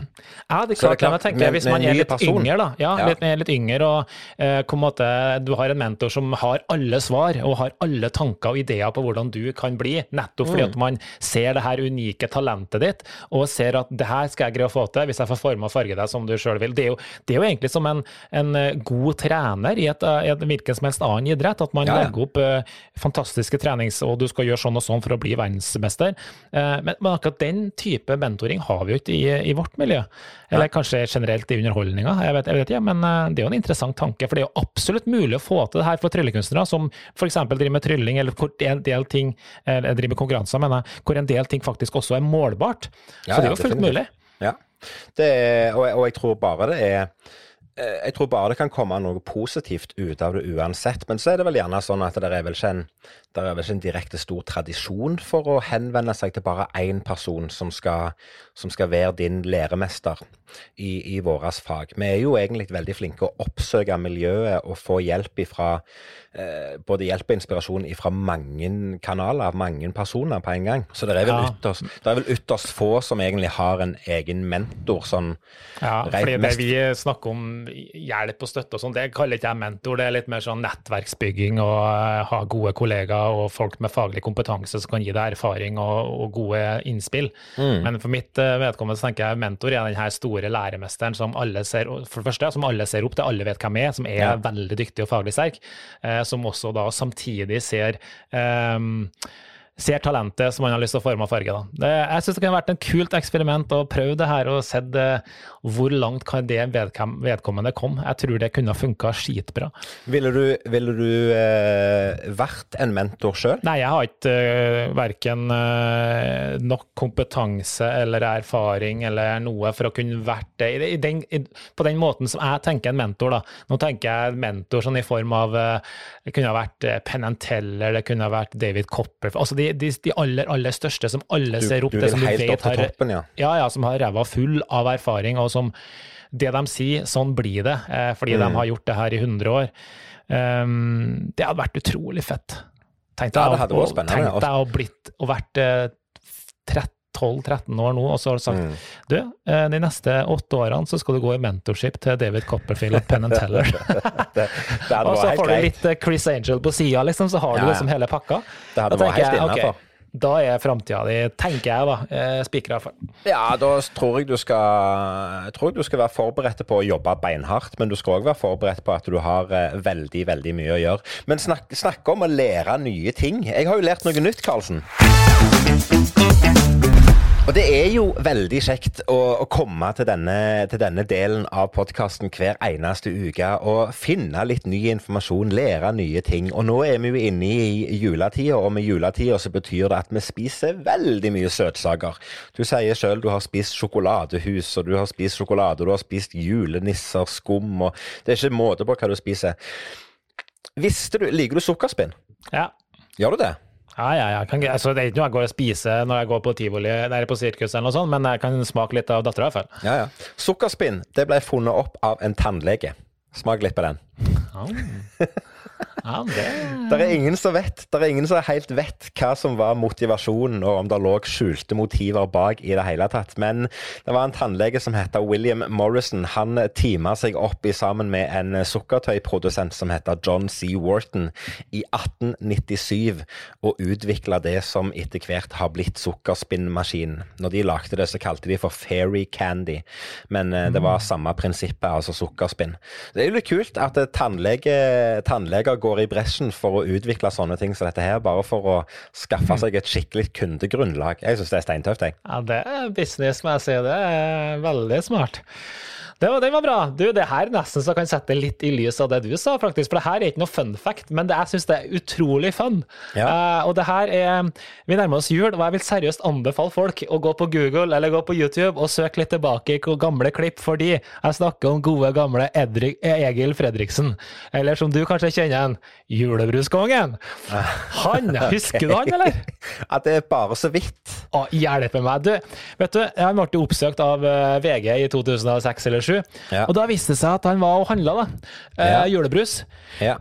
Ja, det er klart, det er klart, jeg tenker, med- Hvis man er litt person. yngre, da, ja, Ja. litt, litt yngre, og eh, på en måte, du har en mentor som har alle svar og har alle tanker og ideer på hvordan du kan bli, nettopp fordi Mm. at man ser det her unike talentet ditt, og ser at det her skal jeg greie å få til hvis jeg får forme og farge deg som du sjøl vil. Det er, jo, det er jo egentlig som en, en eh, god trener i et, eh, et hvilken som helst annen idrett, at man Ja, ja. legger opp uh, fantastiske trenings, og du skal gjøre sånn og sånn for å bli verdensmester. Uh, men, men akkurat den type mentoring har vi jo ikke i, i vårt miljø. Eller kanskje generelt i underholdninga, jeg vet, jeg vet ikke, men eh, det er jo en interessant tanke. For det er jo absolutt mulig å få til det her for tryllekunstnere som f.eks. driver med trylling, eller hvor en del ting, eller driver med konkurranser, mener jeg, hvor en del ting faktisk også er målbart. Ja, Så det er jo fullt definitivt. mulig. Ja. Det er, og, og jeg tror bare det er eh, jeg tror bare det kan komme noe positivt ut av det uansett. Men så er det vel gjerne sånn at det er vel ikke en, det er vel ikke en direkte stor tradisjon for å henvende seg til bare én person som skal, som skal være din læremester i, i vårt fag. Vi er jo egentlig veldig flinke å oppsøke miljøet og få hjelp ifra eh, både hjelp og inspirasjon fra mange kanaler, mange personer på en gang. Så det er vel, Ja. ytterst, det er vel ytterst få som egentlig har en egen mentor sånn Ja, fordi det vi snakker om hjelp og støtte og sånn, det kaller ikke jeg mentor. Det er litt mer sånn nettverksbygging og uh, ha gode kollegaer og folk med faglig kompetanse som kan gi deg erfaring og, og gode innspill. Mm. Men for mitt eh, vedkommende så tenker jeg mentor er den her store læremesteren som alle ser, for det første, som alle ser opp til, alle vet hvem er, som er Ja. veldig dyktig og faglig sterk, eh, som også da samtidig ser ehm, ser talentet som man har lyst til å forme og farge. Da. Det, jeg syns det kunne vært en kult eksperiment å prøve det her og sett eh, hvor langt kan det vedkommende kom. Jeg tror det kunne ha funka skitbra. Ville du, ville du eh, vært en mentor sjøl? Nei, jeg har ikke uh, verken eh, nok kompetanse eller erfaring eller noe for å kunne vært det i, i den, i, på den måten som jeg tenker en mentor. da. Nå tenker jeg mentor sånn i form av eh, Det kunne ha vært uh, Penn Teller, det kunne ha vært David Copper altså de, de, de aller, aller største som alle Du, ser opp til, som du vet har toppen, ja. ja, ja, som har ræva full av erfaring, og som det de sier, sånn blir det, eh, fordi Mm. de har gjort det her i 100 år. Um, det hadde vært utrolig fett. Tenk deg, å- å blitt og vært eh, 12-13 år nå, og så har du sagt Mm. du, eh, de neste åtte årene så skal du gå i mentorship til David Copperfield og Penn and Teller. [laughs] Det, det [laughs] og så får du litt eh, Chris Angel på sida, liksom, så har du Ja, ja. liksom hele pakka. Det hadde vært helt jeg, ok. Da er framtida di, tenker jeg da, eh, spikra for. Ja, da tror jeg du skal jeg tror du skal være forberedt på å jobbe beinhardt, men du skal òg være forberedt på at du har veldig, veldig mye å gjøre. Men snakk, snakk om å lære nye ting. Jeg har jo lært noe nytt, Karlsen. Og det er jo veldig kjekt å, å komme til denne, til denne delen av podkasten hver eneste uke og finne litt ny informasjon, lære nye ting. Og nå er vi jo inne i juletida, og med juletida så betyr det at vi spiser veldig mye søtsaker. Du sier sjøl du har spist sjokoladehus, og du har spist sjokolade, og du har spist julenisser, skum, og det er ikke måte på hva du spiser. Visste du, Liker du sukkerspinn? Ja. Gjør du det? Ja, ja, ja. Kan, altså, det er ikke noe jeg går og spiser når jeg går på tivoli eller på sirkus, eller noe sånt, men jeg kan smake litt av dattera, i hvert fall. Ja, ja. Sukkerspinn det ble funnet opp av en tannlege. Smak litt på den. Ja, [laughs] det Det er ingen som vet. Det er ingen som helt vet hva som var motivasjonen, og om det lå skjulte motiver bak i det hele tatt. Men det var en tannlege som heter William Morrison. Han teama seg opp i sammen med en sukkertøyprodusent som heter John C. Wharton i 1897, og utvikla det som etter hvert har blitt sukkerspinnmaskinen. Når de lagde det, så kalte de for fairy candy, men eh, det var samme prinsippet, altså sukkerspinn. Det er jo litt kult at eh, tannlege, tannleger går i bresjen for å utvikle sånne ting som dette her, bare for å skaffe seg et skikkelig kundegrunnlag. Jeg syns det er steintøft, jeg. Ja, det er business, må jeg si. Det er veldig smart. Det var, det var bra. Du, det her nesten så kan sette litt i lys av det du sa, faktisk. For det her er ikke noe fun fact, men det, jeg syns det er utrolig fun. Ja. Uh, og det her er Vi nærmer oss jul, og jeg vil seriøst anbefale folk å gå på Google eller gå på YouTube og søke litt tilbake i gamle klipp, fordi jeg snakker om gode, gamle Edrik, Egil Fredriksen. Eller som du kanskje kjenner [laughs] han, Julebruskongen. Han, husker du han, eller? At det er bare så vidt. Å, hjelpe meg. Du, vet du, jeg ble oppsøkt av eh, VG i 2006 eller 2007 1997. Ja. Og da viste det seg at han var og handla, da. Eh, Ja. Julebrus. Ja.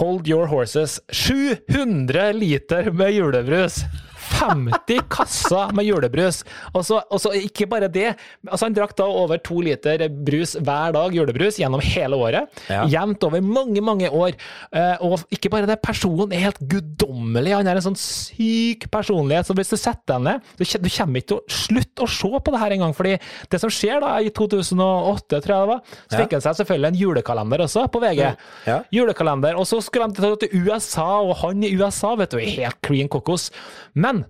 Hold your horses. 700 liter med julebrus! 50 kasser med julebrus. Og så, og så ikke bare det. Altså Han drakk da over to liter brus hver dag, julebrus, gjennom hele året. Ja. Jevnt over mange, mange år. Eh, og ikke bare det, personen er helt guddommelig. Han er en sånn syk personlighet. Så hvis du setter deg ned Du kommer ikke til å slutte å se på det her engang. fordi det som skjer da, i 2008, tror jeg det var, så fikk han seg selvfølgelig en julekalender også, på VG. Ja. Julekalender. Og så skulle han til USA, og han i USA vet du, helt clean kokos. Men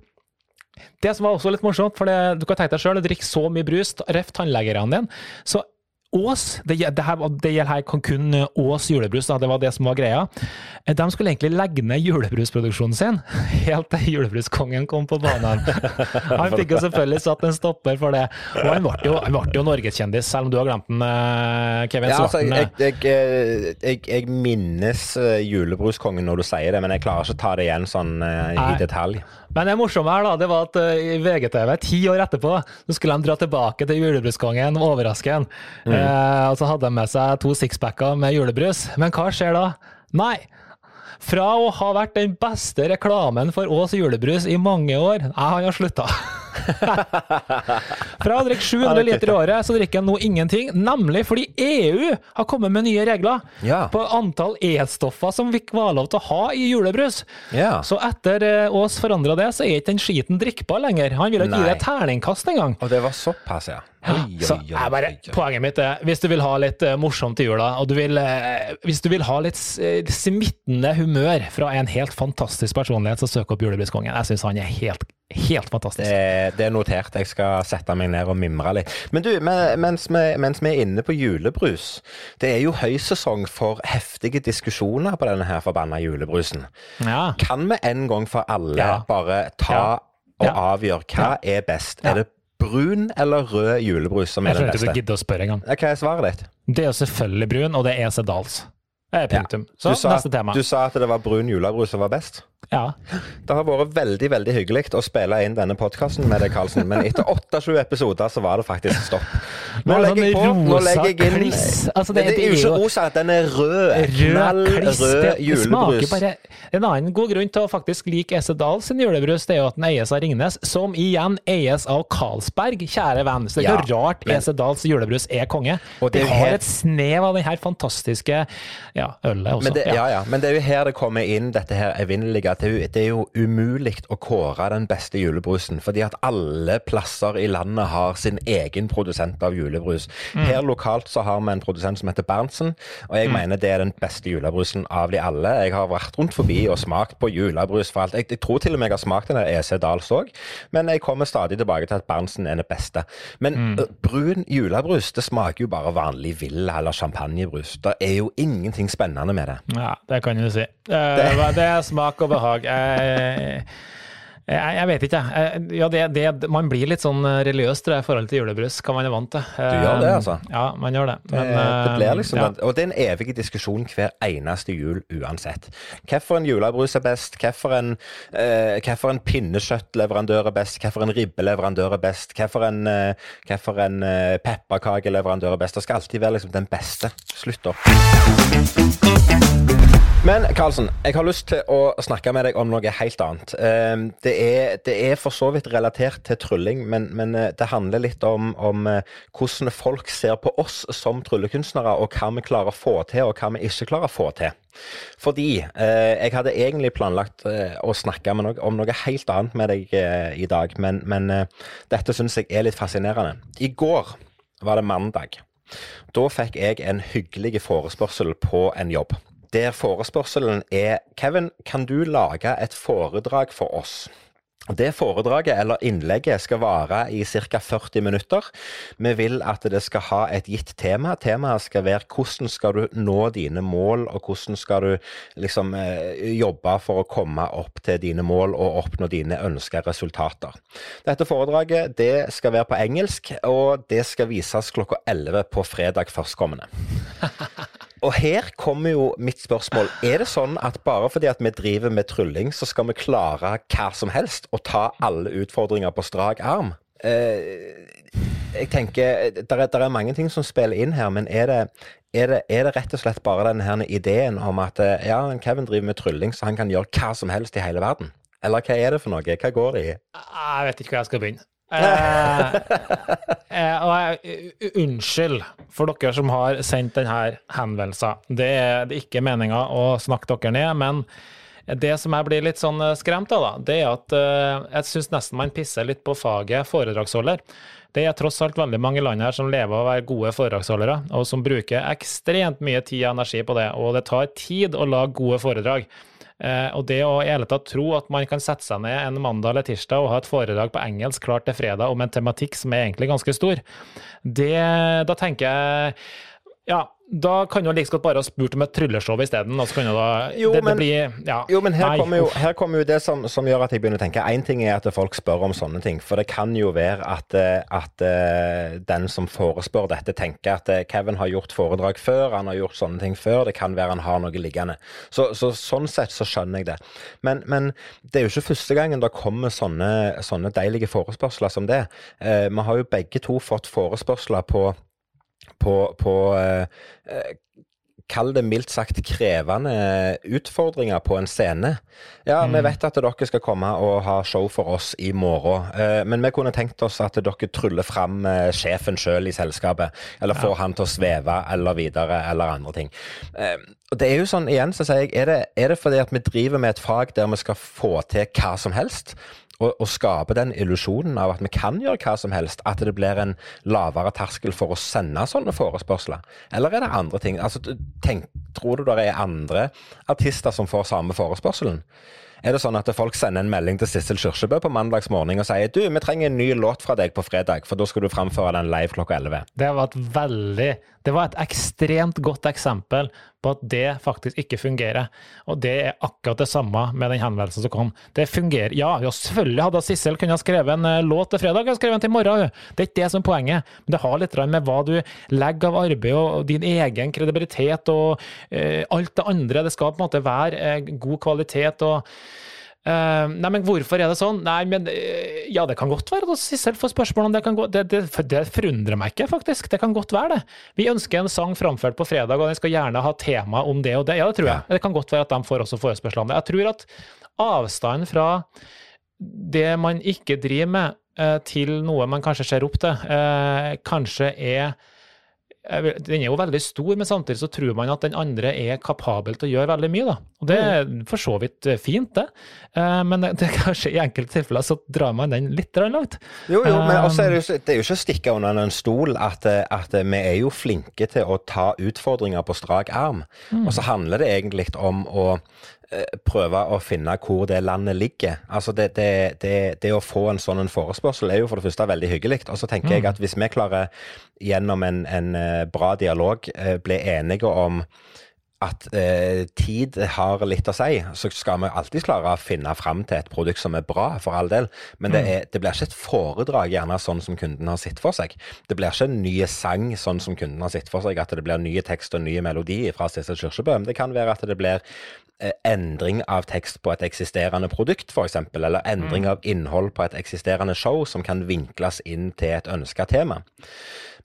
det som var også litt morsomt, for det, du kan tenke deg sjøl å drikke så mye brus, ref tannlegerne dine. Så Ås, det, det, her, det gjelder her kun Ås julebrus, da, det var det som var greia. Eh, De skulle egentlig legge ned julebrusproduksjonen sin, [laughs] helt til julebruskongen kom på banen. [laughs] Han fikk jo selvfølgelig satt en stopper for det. Og han ble jo, han ble jo norgeskjendis, selv om du har glemt den, eh, Kevin Ja, altså, Svarten. jeg, jeg, jeg, jeg, jeg minnes eh, julebruskongen når du sier det, men jeg klarer ikke å ta det igjen sånn eh, i detalj. Men det morsomme her da, det var at eh, i VGTV, ti år etterpå, så skulle de dra tilbake til julebruskongen og overraske ham. Mm. Eh, og så hadde de med seg to sixpacker med julebrus. Men hva skjer da? Nei! Fra å ha vært den beste reklamen for Ås julebrus i mange år jeg har slutta. [laughs] [laughs] Fra å drikke 700 liter i året, så drikker han nå ingenting. Nemlig fordi EU har kommet med nye regler Ja. på antall E-stoffer som vi var lov til å ha i julebrus. Ja. Så etter eh, Ås forandra det, så er ikke den skiten drikkbar lenger. Han ville ikke gi deg terningkast engang. Og det var såpass, ja. Oi, Så oi, oi, bare. Poenget mitt er, hvis du vil ha litt eh, morsomt i jula, og du vil, eh, hvis du vil ha litt eh, smittende humør fra en helt fantastisk personlighet, så søk opp Julebruskongen. Jeg syns han er helt, helt fantastisk. Det, det er notert. Jeg skal sette meg ned og mimre litt. Men du, mens vi, mens vi er inne på julebrus Det er jo høysesong for heftige diskusjoner på denne her forbanna julebrusen. Ja. Kan vi en gang for alle Ja. bare ta Ja. og avgjøre hva er best? Er det brun eller rød julebrus som er Jeg tror ikke du gidder å spørre engang. Hva er svaret ditt? Det er jo selvfølgelig brun, og det er Sedals. Punktum. Så Du sa, neste tema. du sa at det var brun julebrus som var best? Ja. Det har vært veldig veldig hyggelig å spille inn denne podkasten med deg, Karlsen, men etter 28 episoder så var det faktisk stopp. Nå er legger jeg på. sånn Nå legger jeg inn. Altså, det, det- det, er jo ikke rosa, den er rød. Rød kliss. julebrus. bare En annen god grunn til å faktisk like Esse Dahl sin julebrus, det er jo at den eies av Ringnes, som igjen eies av Carlsberg, kjære venn. Så det er ikke Ja, rart men- Esse Dahls julebrus er konge. Og det det har her- et snev av den her fantastiske ja, ølet også. Men det, ja. ja, ja, men det er jo her det kommer inn dette her evinnelige. At Det det er jo umulig å kåre den beste julebrusen. Fordi at alle plasser i landet har sin egen produsent av julebrus. Mm. Her lokalt så har vi en produsent som heter Berntsen, og jeg mener det er den beste julebrusen av de alle. Jeg har vært rundt forbi og smakt på julebrus for alt. Jeg, jeg tror til og med jeg har smakt den der EC Dals òg, men jeg kommer stadig tilbake til at Berntsen er den beste. Men Mm. brun julebrus, det smaker jo bare vanlig Villa eller champagnebrus. Det er jo ingenting spennende med det. Ja, det kan du si. Det, Det er smak og behag. Jeg, jeg, jeg vet ikke, jeg. Ja, det, det, man blir litt sånn religiøs tror jeg, i forhold til julebrus, hva man er vant til. Du gjør det, altså? Ja, man gjør det. Men, det, det blir liksom, ja. Og det er en evig diskusjon hver eneste jul uansett. Hvilken julebrus er best? Hvilken eh, en pinnekjøttleverandør er best? Hvilken ribbeleverandør er best? Uh, hvilken, eh, pepperkakeleverandør er best? Det skal alltid være liksom den beste. Slutt opp. Men Karlsen, jeg har lyst til å snakke med deg om noe helt annet. Eh, Det er, det er for så vidt relatert til trylling, men, men eh, det handler litt om, om eh, hvordan folk ser på oss som tryllekunstnere, og hva vi klarer å få til, og hva vi ikke klarer å få til. Fordi eh, jeg hadde egentlig planlagt å snakke noe, om noe helt annet med deg i dag, men, men dette syns jeg er litt fascinerende. I går var det mandag. Da fikk jeg en hyggelig forespørsel på en jobb. Der forespørselen er Kevin, kan du lage et foredrag for oss? Det foredraget eller innlegget skal vare i ca. 40 minutter. Vi vil at det skal ha et gitt tema. Temaet skal være hvordan skal du nå dine mål, og hvordan skal du liksom eh, jobbe for å komme opp til dine mål og oppnå dine ønska resultater. Dette foredraget det skal være på engelsk, og det skal vises klokka 11 på fredag førstkommende. [laughs] Og her kommer jo mitt spørsmål. Er det sånn at bare fordi at vi driver med trylling, så skal vi klare hva som helst og ta alle utfordringer på strak arm? Eh, jeg tenker det er, der er mange ting som spiller inn her, men er det, er det, er det rett og slett bare denne ideen om at eh, ja, Kevin driver med trylling, så han kan gjøre hva som helst i hele verden? Eller hva er det for noe? Hva går det i? Jeg vet ikke hvor jeg skal begynne. Eh, [laughs] eh, og jeg, unnskyld for dere som har sendt denne henvendelsen. Det er, ikke meninga å snakke dere ned, men det som jeg blir litt sånn skremt av, da, det er at eh, jeg syns nesten man pisser litt på faget foredragsholder. Det er tross alt veldig mange land her som lever av å være gode foredragsholdere, og som bruker ekstremt mye tid og energi på det. Og det tar tid å lage gode foredrag. Eh, og det å i hele tatt tro at man kan sette seg ned en mandag eller tirsdag og ha et foredrag på engelsk klart til fredag om en tematikk som er egentlig ganske stor, det, da tenker jeg ja, da kan du like godt bare ha spurt om et trylleshow isteden. Jo, det, men, det blir, ja, jo, men her, kommer jo, her kommer jo, det som, som, gjør at jeg begynner å tenke. Én ting er at folk spør om sånne ting. For det kan jo være at, eh, at uh, den som forespør dette, tenker at uh, Kevin har gjort foredrag før, han har gjort sånne ting før. Det kan være han har noe liggende. Så, så Sånn sett så skjønner jeg det. Men, men, det er jo ikke første gangen det kommer sånne, sånne deilige forespørsler som det. Eh, vi har jo begge to fått forespørsler på på, på eh, Kall det mildt sagt krevende utfordringer på en scene. Ja, mm. vi vet at dere skal komme og ha show for oss i morgen, eh, men vi kunne tenkt oss at dere tryller fram eh, sjefen sjøl i selskapet, eller får ja. han til å sveve eller videre, eller andre ting. Eh, og det er jo sånn, igjen så sier jeg, er det, er det fordi at vi driver med et fag der vi skal få til hva som helst? Å, å, skape den illusjonen av at vi kan gjøre hva som helst, at det blir en lavere terskel for å sende sånne forespørsler? Eller er det andre ting? Altså, tenk, tror du det er andre artister som får samme forespørselen? Er det sånn at folk sender en melding til Sissel Kyrkjebø på mandags morgen og sier du, vi trenger en ny låt fra deg på fredag, for da skal du framføre den live klokka 11? Det var et veldig Det var et ekstremt godt eksempel på at det faktisk ikke fungerer. Og det er akkurat det samme med den henvendelsen som kom. Det fungerer. Ja, jo, selvfølgelig hadde Sissel kunnet skrevet en uh, låt til fredag, og skrevet en til morgen. Det er ikke det som er poenget. Men det har litt med hva du legger av arbeid og, din egen kredibilitet og uh, alt det andre. Det skal på en måte være uh, god kvalitet. og Uh, nei, men hvorfor er det sånn? Nei, men uh, Ja, det kan godt være at Sissel får spørsmål om det. kan gå, det, det, det, forundrer meg ikke, faktisk. Det kan godt være det. Vi ønsker en sang framført på fredag, og den skal gjerne ha tema om det og det. Ja, det tror jeg. Det kan godt være at de får også forespørsel om det. Jeg tror at avstanden fra det man ikke driver med, uh, til noe man kanskje ser opp til, kanskje er den er jo veldig stor, men samtidig så tror man at den andre er kapabel til å gjøre veldig mye. da. Og Det er for så vidt eh, fint, det. Eh, men det, [laughs] kanskje i enkelte tilfeller så drar man den litt langt. Jo, jo, men også er det, jo, det er jo ikke å stikke under en stol at, at, vi er jo flinke til å ta utfordringer på strak arm. Mm. Og så handler det egentlig om å Eh, prøve å finne hvor det landet ligger. Altså det, det, det, det, å få en sånn en forespørsel er jo for det første veldig hyggelig. Og så tenker mm. jeg at hvis vi klarer gjennom en, en eh, bra dialog eh, bli enige om at eh, tid har litt å si, så skal vi alltid klare å finne fram til et produkt som er bra, for all del. Men det, mm. er, det, blir ikke et foredrag gjerne sånn som kunden har sett for seg. Det blir ikke en ny sang sånn som kunden har sett for seg, at det blir nye tekst og nye melodi fra Sissel Kyrkjebø. Men det kan være at det blir Eh, endring av tekst på et eksisterende produkt, f.eks., eller endring mm. av innhold på et eksisterende show som kan vinkles inn til et ønska tema.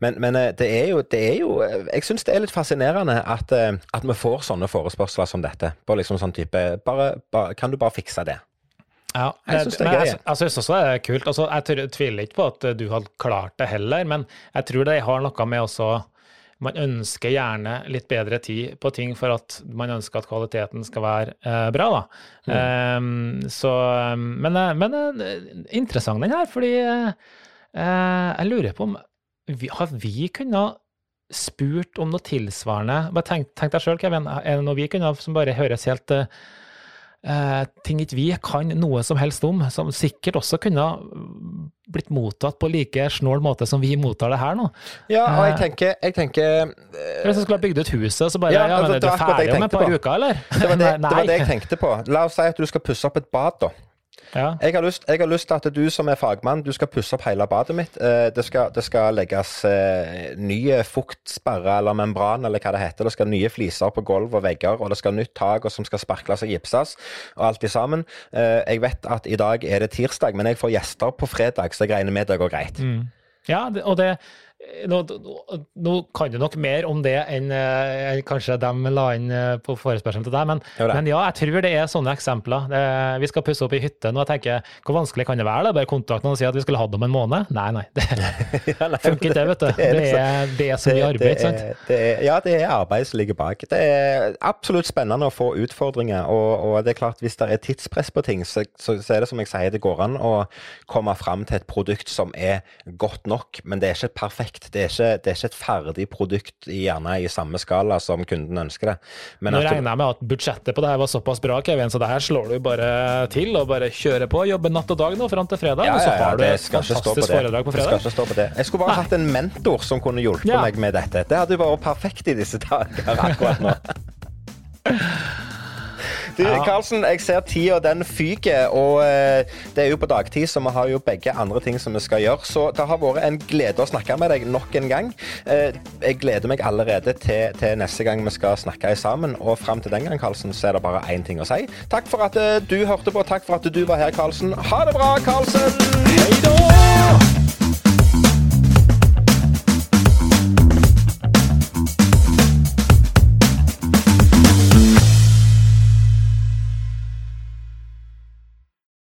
Men, men, eh, det, er jo, det er jo eh, Jeg syns det er litt fascinerende at, at, vi får sånne forespørsler som dette. På liksom sånn type bare, bare, Kan du bare fikse det? Ja, jeg syns det er gøy. Jeg, jeg syns også det er kult. Altså, jeg tviler ikke på at du hadde klart det heller, men jeg tror det har noe med også man ønsker gjerne litt bedre tid på ting for at man ønsker at kvaliteten skal være eh, bra. da. Mm. Um, så, men, eh, men uh, interessant den her, fordi eh, jeg lurer på om vi, Har vi kunnet spurt om noe tilsvarende? Bare tenk, tenk deg sjøl, Kevin. Er det noe vi kunne som bare høres helt uh, eh, ting ikke vi kan noe som helst om, som sikkert også kunne blitt mottatt på like snål måte som vi mottar det her nå. Ja, og jeg eh, tenker, jeg tenker eh, Hvis du skulle ha bygd ut huset, så bare ja, ja men er du ferdig om et par uker, eller? Det var det, [laughs] det var det jeg tenkte på. La oss si at du skal pusse opp et bad, da. Ja. Jeg, har lyst, jeg, har lyst, til at du som er fagmann, du skal pusse opp hele badet mitt. Eh, det skal, det skal legges eh, nye fuktsperre eller membran eller hva det heter. Det skal nye fliser på gulv og vegger, og det skal nytt tak som skal sparkles og gipses. Og alt i sammen. Eh, jeg vet at i dag er det tirsdag, men jeg får gjester på fredag, så jeg regner med det går greit. Mm. Ja, og det nå, nå, kan du nok mer om det enn eh, kanskje de la inn eh, på forespørselen til deg, men, men, ja, jeg tror det er sånne eksempler. Det, vi skal pusse opp i hytte nå. Jeg tenker, Hvor vanskelig kan det være? da? Bare kontakte noen og si at vi skulle hatt om en måned? Nei, nei. [laughs] Det ja, nei, [laughs] funker ikke, det, vet du. Det er, det er, det er så mye arbeid, sant? Er, ja, det er arbeid som ligger bak. Det er absolutt spennende å få utfordringer, og, og det er klart hvis det er tidspress på ting, så, så, så er det som jeg sier, det går an å komme fram til et produkt som er godt nok, men det er ikke perfekt perfekt. Det er, ikke, det er ikke, et ferdig produkt gjerne i samme skala som kunden ønsker det. Men Nå regner jeg med at budsjettet på det her var såpass bra, Kevin, så det her slår du bare til og bare kjører på. Jobber natt og dag nå fram til fredag, ja, og så har ja, du et fantastisk foredrag på fredag. På det. jeg skulle bare Nei. hatt en mentor som kunne hjulpet meg med dette. Det hadde jo vært perfekt i disse dager akkurat nå. [laughs] Du. Karlsen, jeg ser tida den fyker, og eh, det er jo på dagtid, så vi har jo begge andre ting som vi skal gjøre. Så det har vært en glede å snakke med deg nok en gang. Eh, jeg gleder meg allerede til, til neste gang vi skal snakke sammen. Og fram til den gang, Karlsen, så er det bare én ting å si. Takk for at eh, du hørte på. Takk for at du var her, Karlsen. Ha det bra, Karlsen!